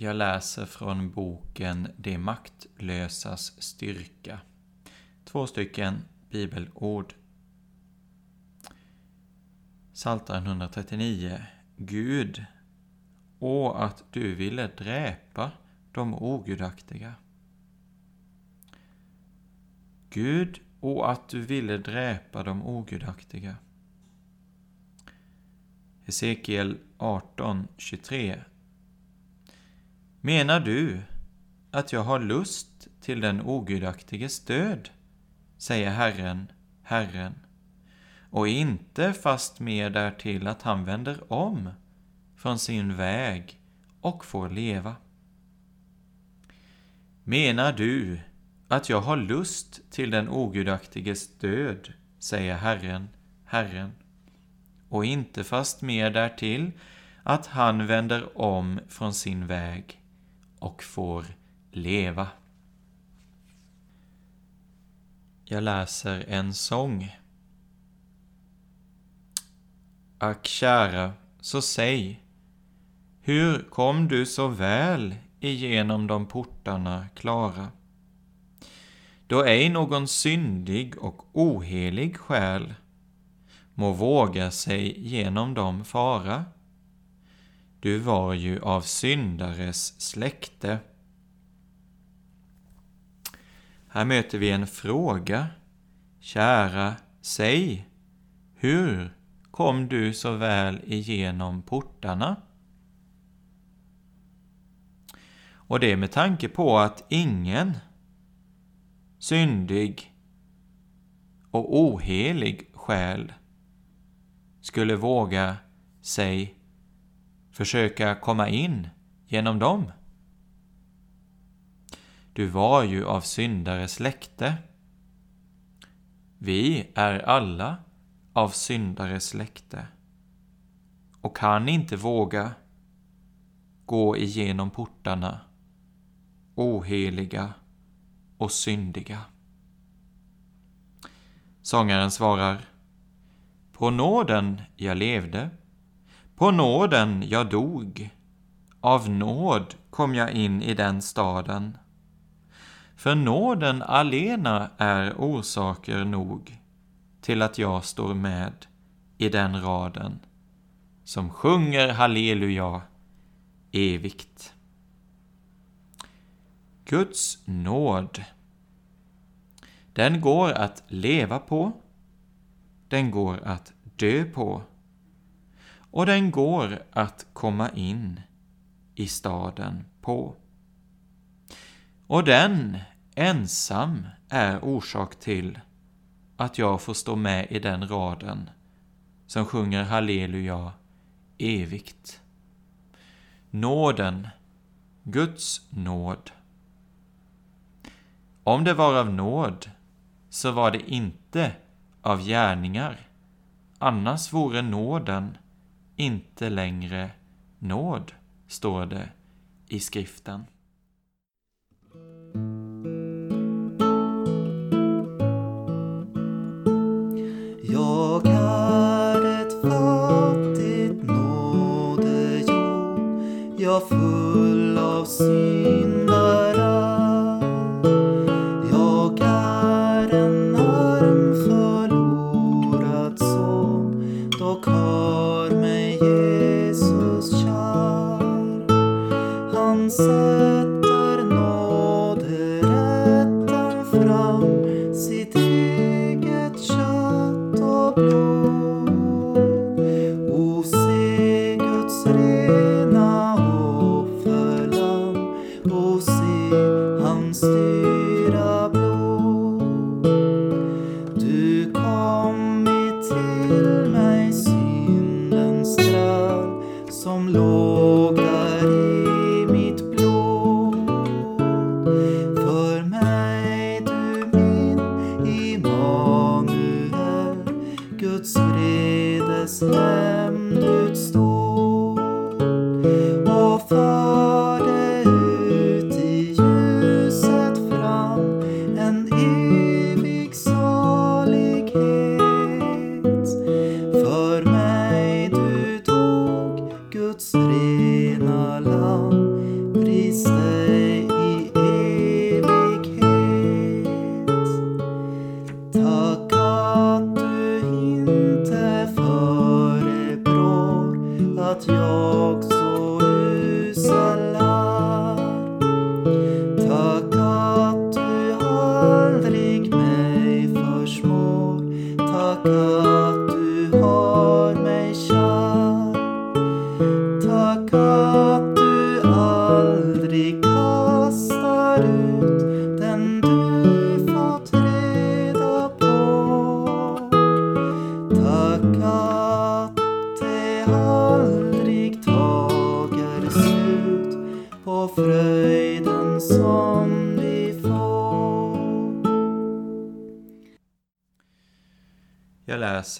Jag läser från boken De maktlösas styrka. Två stycken bibelord. Psaltaren 139. Gud, å att du ville dräpa de ogudaktiga. Gud, å att du ville dräpa de ogudaktiga. Hesekiel 18, 23 Menar du att jag har lust till den ogudaktiges död? säger Herren, Herren, och inte fast mer därtill att han vänder om från sin väg och får leva. Menar du att jag har lust till den ogudaktiges död, säger Herren, Herren, och inte fast mer därtill att han vänder om från sin väg och får leva. Jag läser en sång. Ack kära, så säg, hur kom du så väl igenom de portarna klara? Då ej någon syndig och ohelig själ må våga sig genom dem fara du var ju av syndares släkte. Här möter vi en fråga. Kära, säg, hur kom du så väl igenom portarna? Och det med tanke på att ingen syndig och ohelig själ skulle våga sig försöka komma in genom dem. Du var ju av syndares släkte. Vi är alla av syndares släkte och kan inte våga gå igenom portarna oheliga och syndiga. Sångaren svarar På nåden jag levde på nåden jag dog, av nåd kom jag in i den staden. För nåden alena är orsaker nog till att jag står med i den raden som sjunger halleluja evigt. Guds nåd. Den går att leva på. Den går att dö på och den går att komma in i staden på. Och den ensam är orsak till att jag får stå med i den raden som sjunger halleluja evigt. Nåden, Guds nåd. Om det var av nåd så var det inte av gärningar, annars vore nåden inte längre nåd, står det i skriften.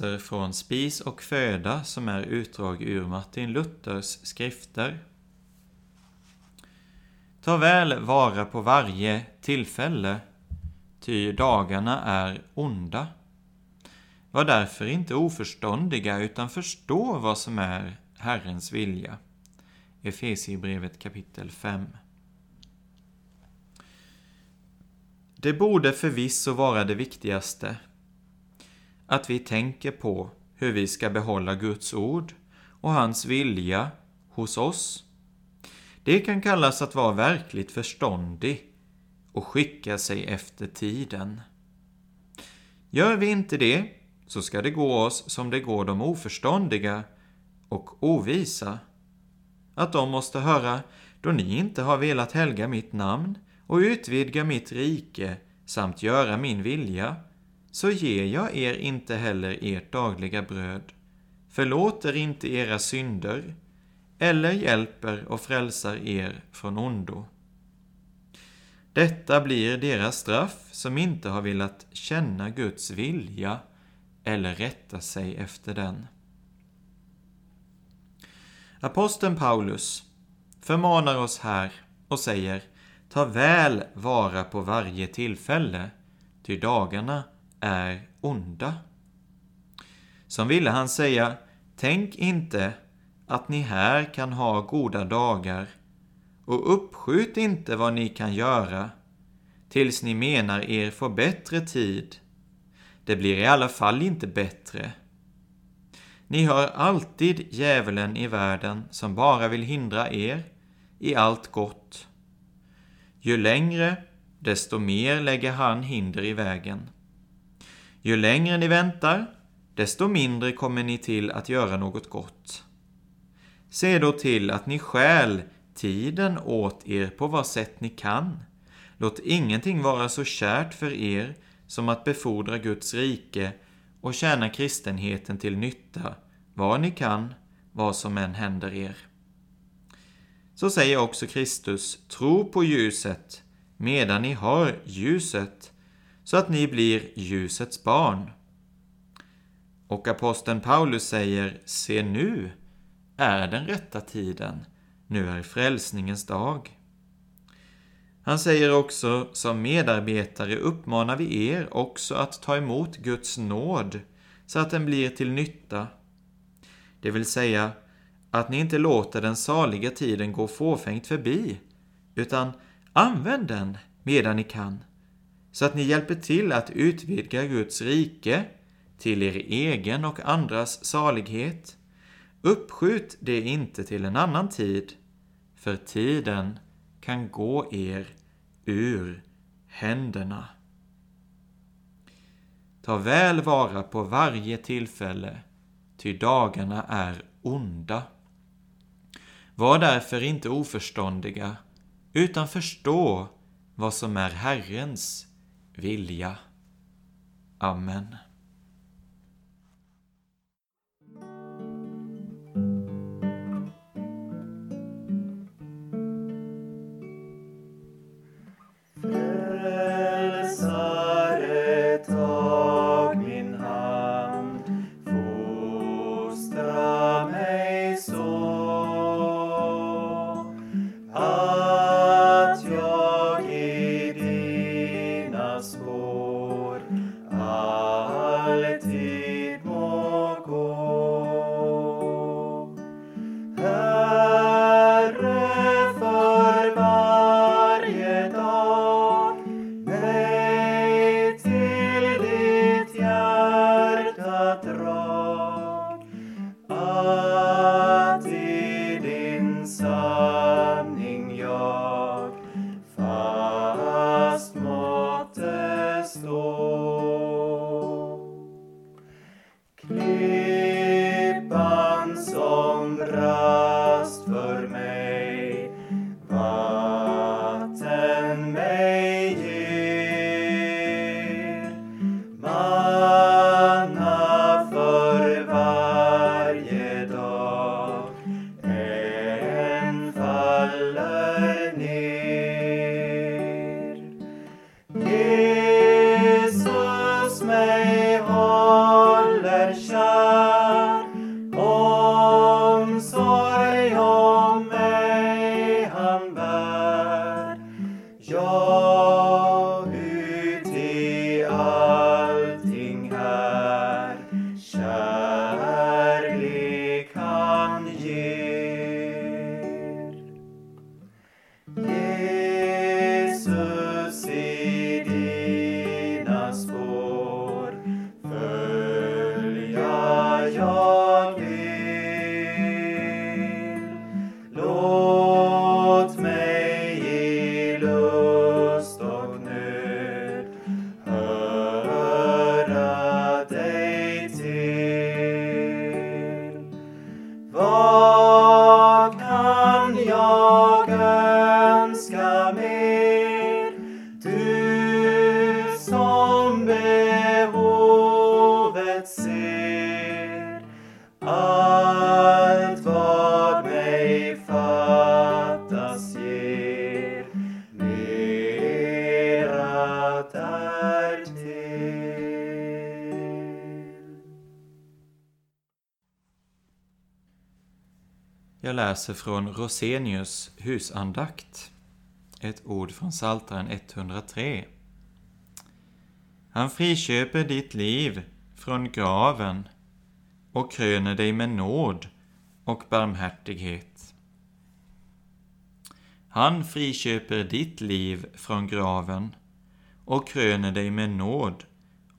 Läser från Spis och föda som är utdrag ur Martin Luthers skrifter. Ta väl vara på varje tillfälle, ty dagarna är onda. Var därför inte oförståndiga utan förstå vad som är Herrens vilja. Efesierbrevet kapitel 5. Det borde förvisso vara det viktigaste. Att vi tänker på hur vi ska behålla Guds ord och hans vilja hos oss. Det kan kallas att vara verkligt förståndig och skicka sig efter tiden. Gör vi inte det så ska det gå oss som det går de oförståndiga och ovisa. Att de måste höra, då ni inte har velat helga mitt namn och utvidga mitt rike samt göra min vilja, så ger jag er inte heller ert dagliga bröd, förlåter inte era synder, eller hjälper och frälsar er från ondo. Detta blir deras straff som inte har velat känna Guds vilja eller rätta sig efter den. Aposteln Paulus förmanar oss här och säger Ta väl vara på varje tillfälle, ty dagarna är onda. Som ville han säga Tänk inte att ni här kan ha goda dagar och uppskjut inte vad ni kan göra tills ni menar er få bättre tid. Det blir i alla fall inte bättre. Ni har alltid djävulen i världen som bara vill hindra er i allt gott. Ju längre, desto mer lägger han hinder i vägen. Ju längre ni väntar, desto mindre kommer ni till att göra något gott. Se då till att ni stjäl tiden åt er på vad sätt ni kan. Låt ingenting vara så kärt för er som att befordra Guds rike och tjäna kristenheten till nytta, vad ni kan, vad som än händer er. Så säger också Kristus, tro på ljuset medan ni har ljuset, så att ni blir ljusets barn. Och aposteln Paulus säger, se nu är den rätta tiden, nu är frälsningens dag. Han säger också, som medarbetare uppmanar vi er också att ta emot Guds nåd, så att den blir till nytta. Det vill säga, att ni inte låter den saliga tiden gå fåfängt förbi, utan använd den medan ni kan, så att ni hjälper till att utvidga Guds rike till er egen och andras salighet. Uppskjut det inte till en annan tid, för tiden kan gå er ur händerna. Ta väl vara på varje tillfälle, ty dagarna är onda. Var därför inte oförståndiga, utan förstå vad som är Herrens vilja. Amen. Jag läser från Rosenius husandakt. Ett ord från Psaltaren 103. Han friköper ditt liv från graven och kröner dig med nåd och barmhärtighet. Han friköper ditt liv från graven och kröner dig med nåd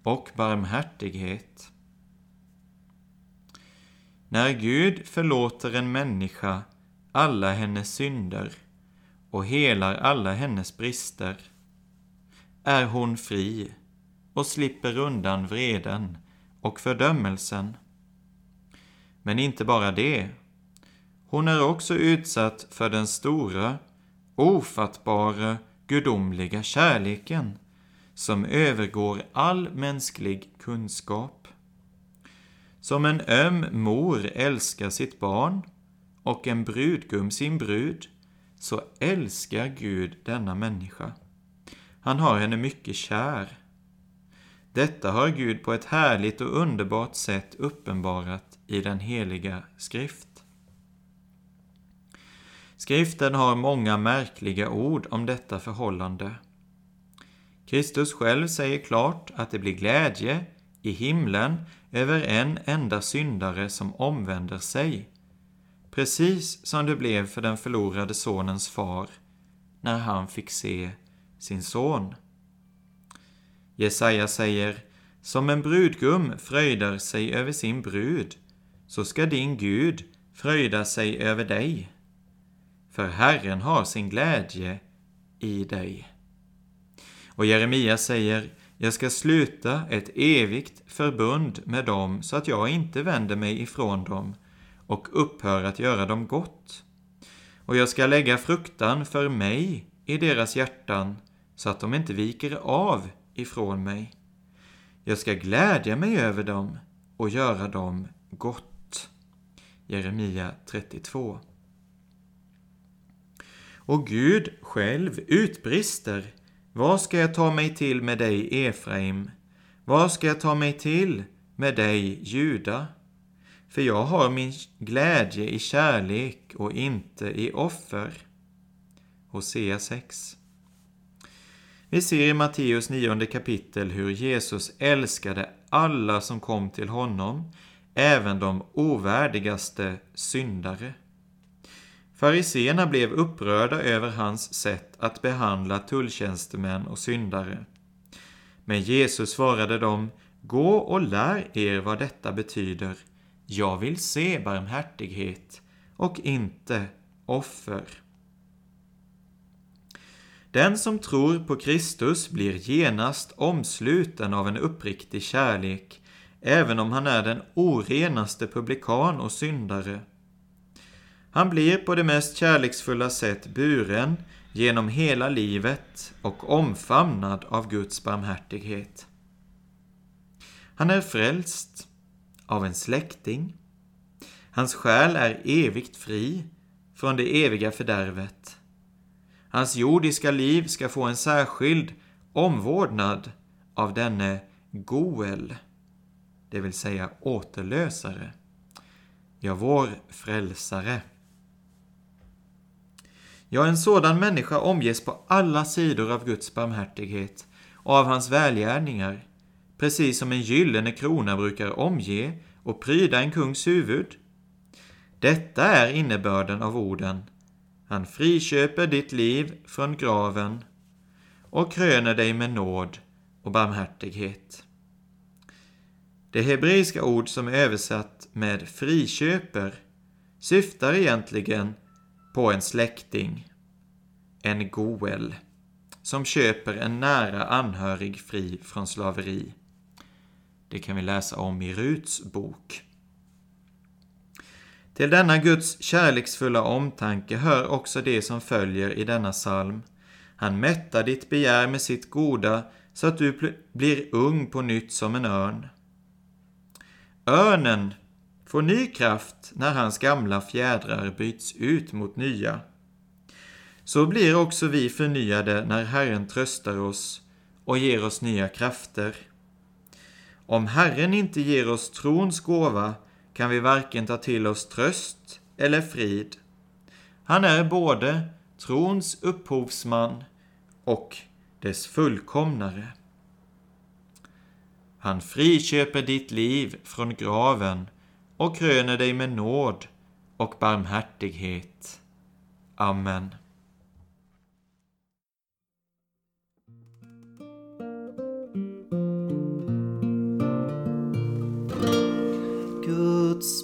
och barmhärtighet. När Gud förlåter en människa alla hennes synder och helar alla hennes brister är hon fri och slipper undan vreden och fördömelsen. Men inte bara det. Hon är också utsatt för den stora, ofattbara, gudomliga kärleken som övergår all mänsklig kunskap. Som en öm mor älskar sitt barn och en brudgum sin brud, så älskar Gud denna människa. Han har henne mycket kär. Detta har Gud på ett härligt och underbart sätt uppenbarat i den heliga skrift. Skriften har många märkliga ord om detta förhållande. Kristus själv säger klart att det blir glädje i himlen över en enda syndare som omvänder sig, precis som det blev för den förlorade sonens far när han fick se sin son. Jesaja säger, som en brudgum fröjdar sig över sin brud, så ska din Gud fröjda sig över dig. För Herren har sin glädje i dig. Och Jeremia säger, jag ska sluta ett evigt förbund med dem så att jag inte vänder mig ifrån dem och upphör att göra dem gott. Och jag ska lägga fruktan för mig i deras hjärtan så att de inte viker av ifrån mig. Jag ska glädja mig över dem och göra dem gott. Jeremia 32. Och Gud själv utbrister vad ska jag ta mig till med dig, Efraim? Vad ska jag ta mig till med dig, Juda? För jag har min glädje i kärlek och inte i offer. Hosea 6. Vi ser i Matteus 9 kapitel hur Jesus älskade alla som kom till honom, även de ovärdigaste syndare. Fariseerna blev upprörda över hans sätt att behandla tulltjänstemän och syndare. Men Jesus svarade dem, Gå och lär er vad detta betyder. Jag vill se barmhärtighet och inte offer. Den som tror på Kristus blir genast omsluten av en uppriktig kärlek, även om han är den orenaste publikan och syndare. Han blir på det mest kärleksfulla sätt buren genom hela livet och omfamnad av Guds barmhärtighet. Han är frälst av en släkting. Hans själ är evigt fri från det eviga fördärvet. Hans jordiska liv ska få en särskild omvårdnad av denne Goel, det vill säga återlösare. Ja, vår frälsare. Ja, en sådan människa omges på alla sidor av Guds barmhärtighet och av hans välgärningar, precis som en gyllene krona brukar omge och pryda en kungs huvud. Detta är innebörden av orden Han friköper ditt liv från graven och kröner dig med nåd och barmhärtighet. Det hebreiska ord som är översatt med friköper syftar egentligen på en släkting, en goel, som köper en nära anhörig fri från slaveri. Det kan vi läsa om i Ruts bok. Till denna Guds kärleksfulla omtanke hör också det som följer i denna psalm. Han mättar ditt begär med sitt goda så att du blir ung på nytt som en örn. Örnen får ny kraft när hans gamla fjädrar byts ut mot nya. Så blir också vi förnyade när Herren tröstar oss och ger oss nya krafter. Om Herren inte ger oss trons gåva kan vi varken ta till oss tröst eller frid. Han är både trons upphovsman och dess fullkomnare. Han friköper ditt liv från graven och kröner dig med nåd och barmhärtighet. Amen. Guds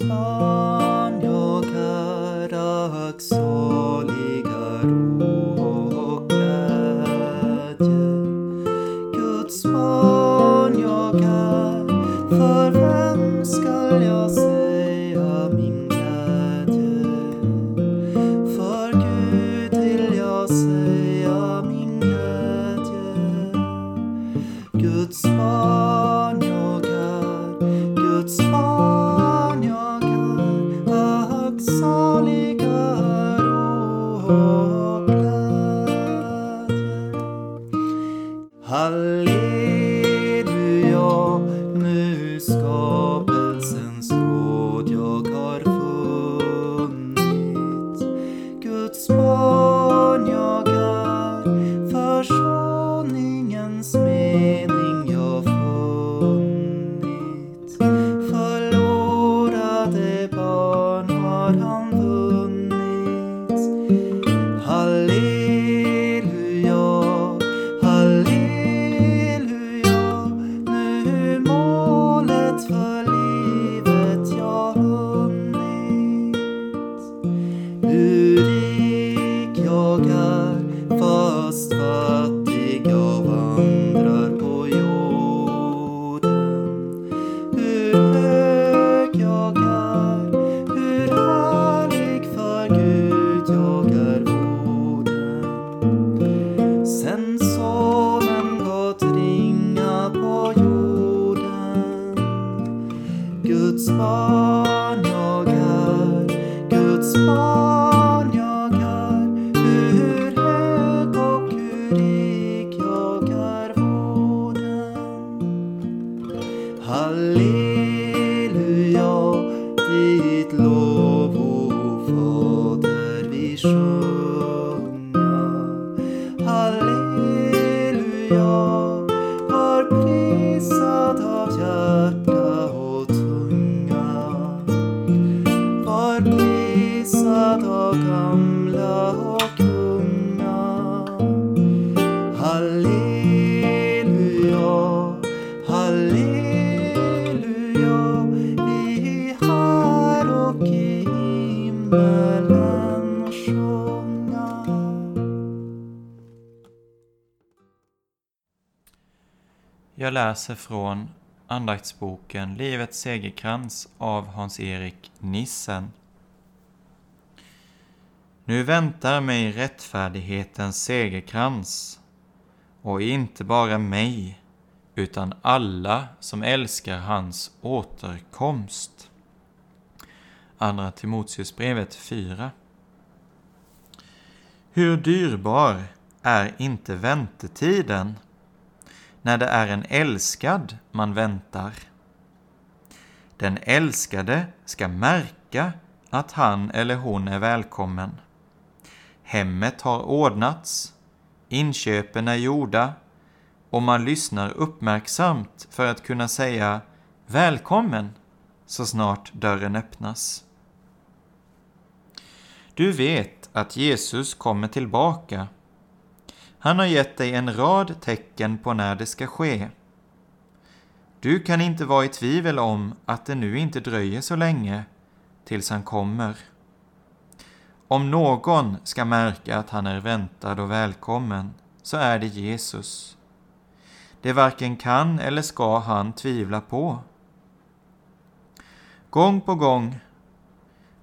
läser från andaktsboken Livets segerkrans av Hans-Erik Nissen. Nu väntar mig rättfärdighetens segerkrans och inte bara mig utan alla som älskar hans återkomst. Andra Timoteusbrevet 4. Hur dyrbar är inte väntetiden när det är en älskad man väntar. Den älskade ska märka att han eller hon är välkommen. Hemmet har ordnats, inköpen är gjorda och man lyssnar uppmärksamt för att kunna säga välkommen så snart dörren öppnas. Du vet att Jesus kommer tillbaka. Han har gett dig en rad tecken på när det ska ske. Du kan inte vara i tvivel om att det nu inte dröjer så länge tills han kommer. Om någon ska märka att han är väntad och välkommen så är det Jesus. Det varken kan eller ska han tvivla på. Gång på gång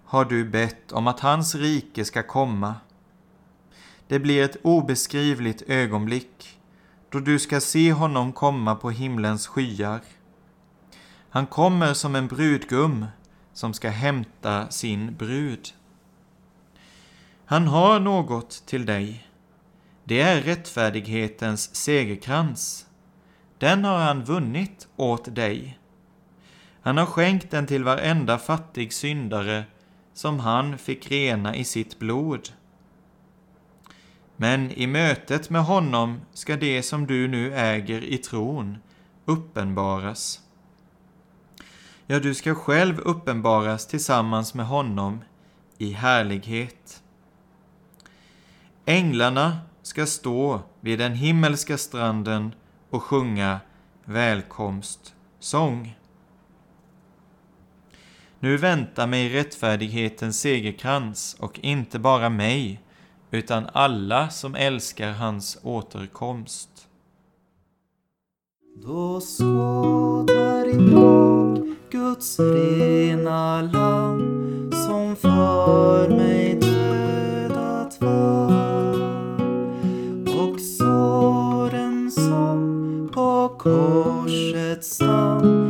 har du bett om att hans rike ska komma. Det blir ett obeskrivligt ögonblick då du ska se honom komma på himlens skyar. Han kommer som en brudgum som ska hämta sin brud. Han har något till dig. Det är rättfärdighetens segerkrans. Den har han vunnit åt dig. Han har skänkt den till varenda fattig syndare som han fick rena i sitt blod. Men i mötet med honom ska det som du nu äger i tron uppenbaras. Ja, du ska själv uppenbaras tillsammans med honom i härlighet. Änglarna ska stå vid den himmelska stranden och sjunga välkomstsång. Nu väntar mig rättfärdighetens segerkrans och inte bara mig, utan alla som älskar hans återkomst. Då skådar jag Guds rena lamm som för mig dödat var och såren som på korset stam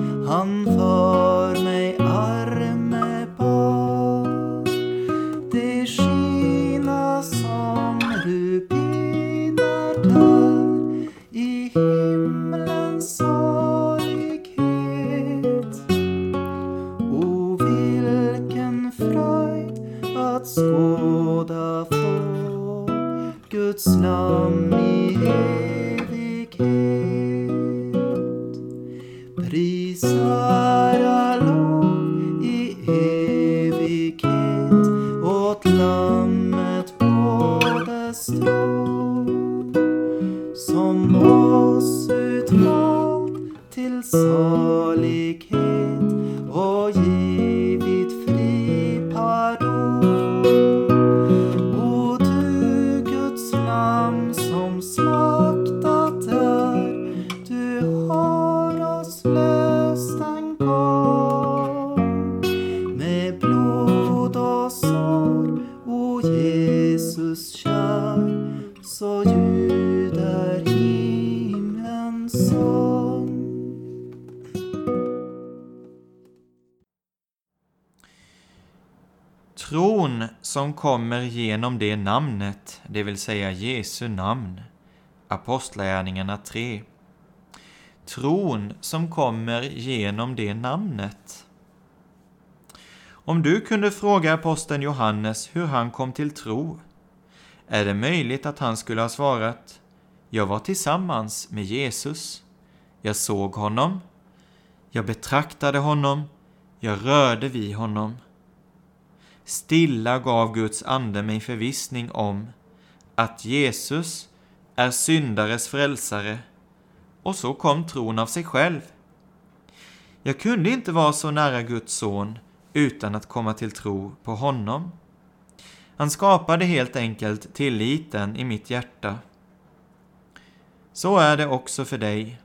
himlens sång. Tron som kommer genom det namnet, det vill säga Jesu namn. Apostlagärningarna 3. Tron som kommer genom det namnet. Om du kunde fråga aposteln Johannes hur han kom till tro, är det möjligt att han skulle ha svarat jag var tillsammans med Jesus. Jag såg honom. Jag betraktade honom. Jag rörde vid honom. Stilla gav Guds ande mig förvissning om att Jesus är syndares frälsare och så kom tron av sig själv. Jag kunde inte vara så nära Guds son utan att komma till tro på honom. Han skapade helt enkelt tilliten i mitt hjärta. Så är det också för dig.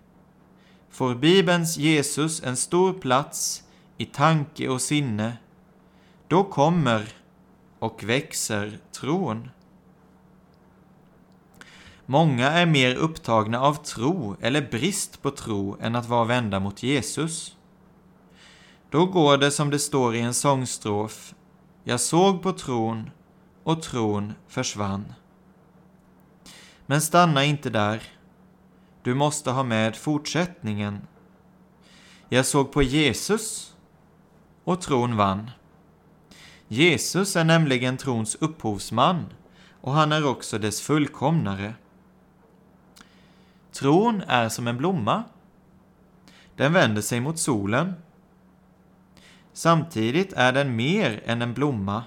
Får Bibelns Jesus en stor plats i tanke och sinne, då kommer och växer tron. Många är mer upptagna av tro eller brist på tro än att vara vända mot Jesus. Då går det som det står i en sångstrof. Jag såg på tron och tron försvann. Men stanna inte där. Du måste ha med fortsättningen. Jag såg på Jesus och tron vann. Jesus är nämligen trons upphovsman och han är också dess fullkomnare. Tron är som en blomma. Den vänder sig mot solen. Samtidigt är den mer än en blomma.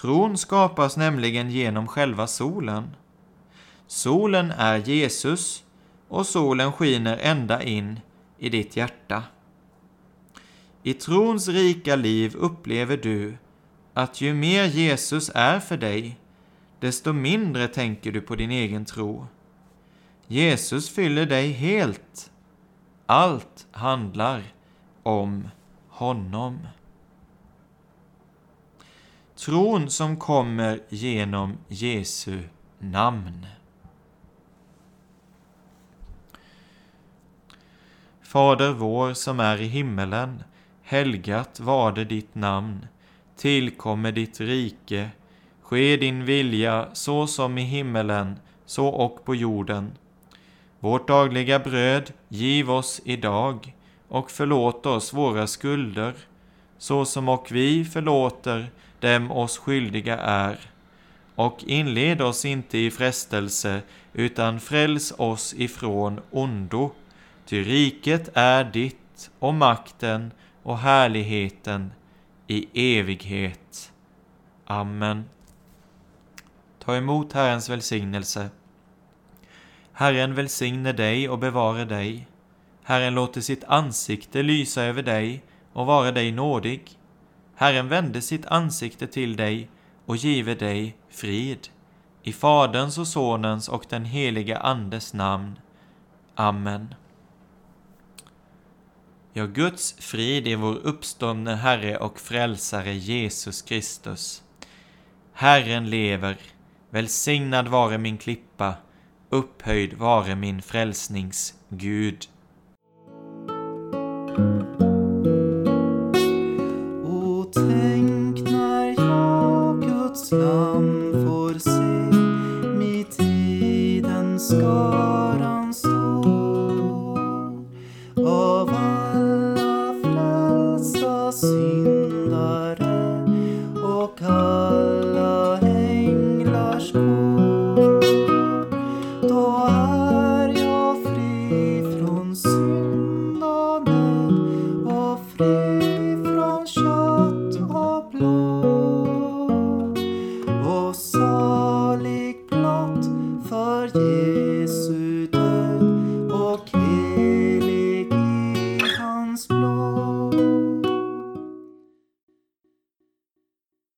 Tron skapas nämligen genom själva solen. Solen är Jesus och solen skiner ända in i ditt hjärta. I trons rika liv upplever du att ju mer Jesus är för dig, desto mindre tänker du på din egen tro. Jesus fyller dig helt. Allt handlar om honom. tron som kommer genom Jesu namn. Fader vår som är i himmelen. Helgat varde ditt namn. Tillkommer ditt rike. Ske din vilja så som i himmelen, så och på jorden. Vårt dagliga bröd giv oss idag och förlåt oss våra skulder, så som och vi förlåter dem oss skyldiga är. Och inled oss inte i frestelse, utan fräls oss ifrån ondo. Ty riket är ditt och makten och härligheten i evighet. Amen. Ta emot Herrens välsignelse. Herren välsigne dig och bevare dig. Herren låter sitt ansikte lysa över dig och vara dig nådig. Herren vände sitt ansikte till dig och give dig frid. I Faderns och Sonens och den helige Andes namn. Amen. Ja, Guds frid i vår uppståndne Herre och Frälsare Jesus Kristus. Herren lever, välsignad vare min klippa, upphöjd vare min frälsnings Gud.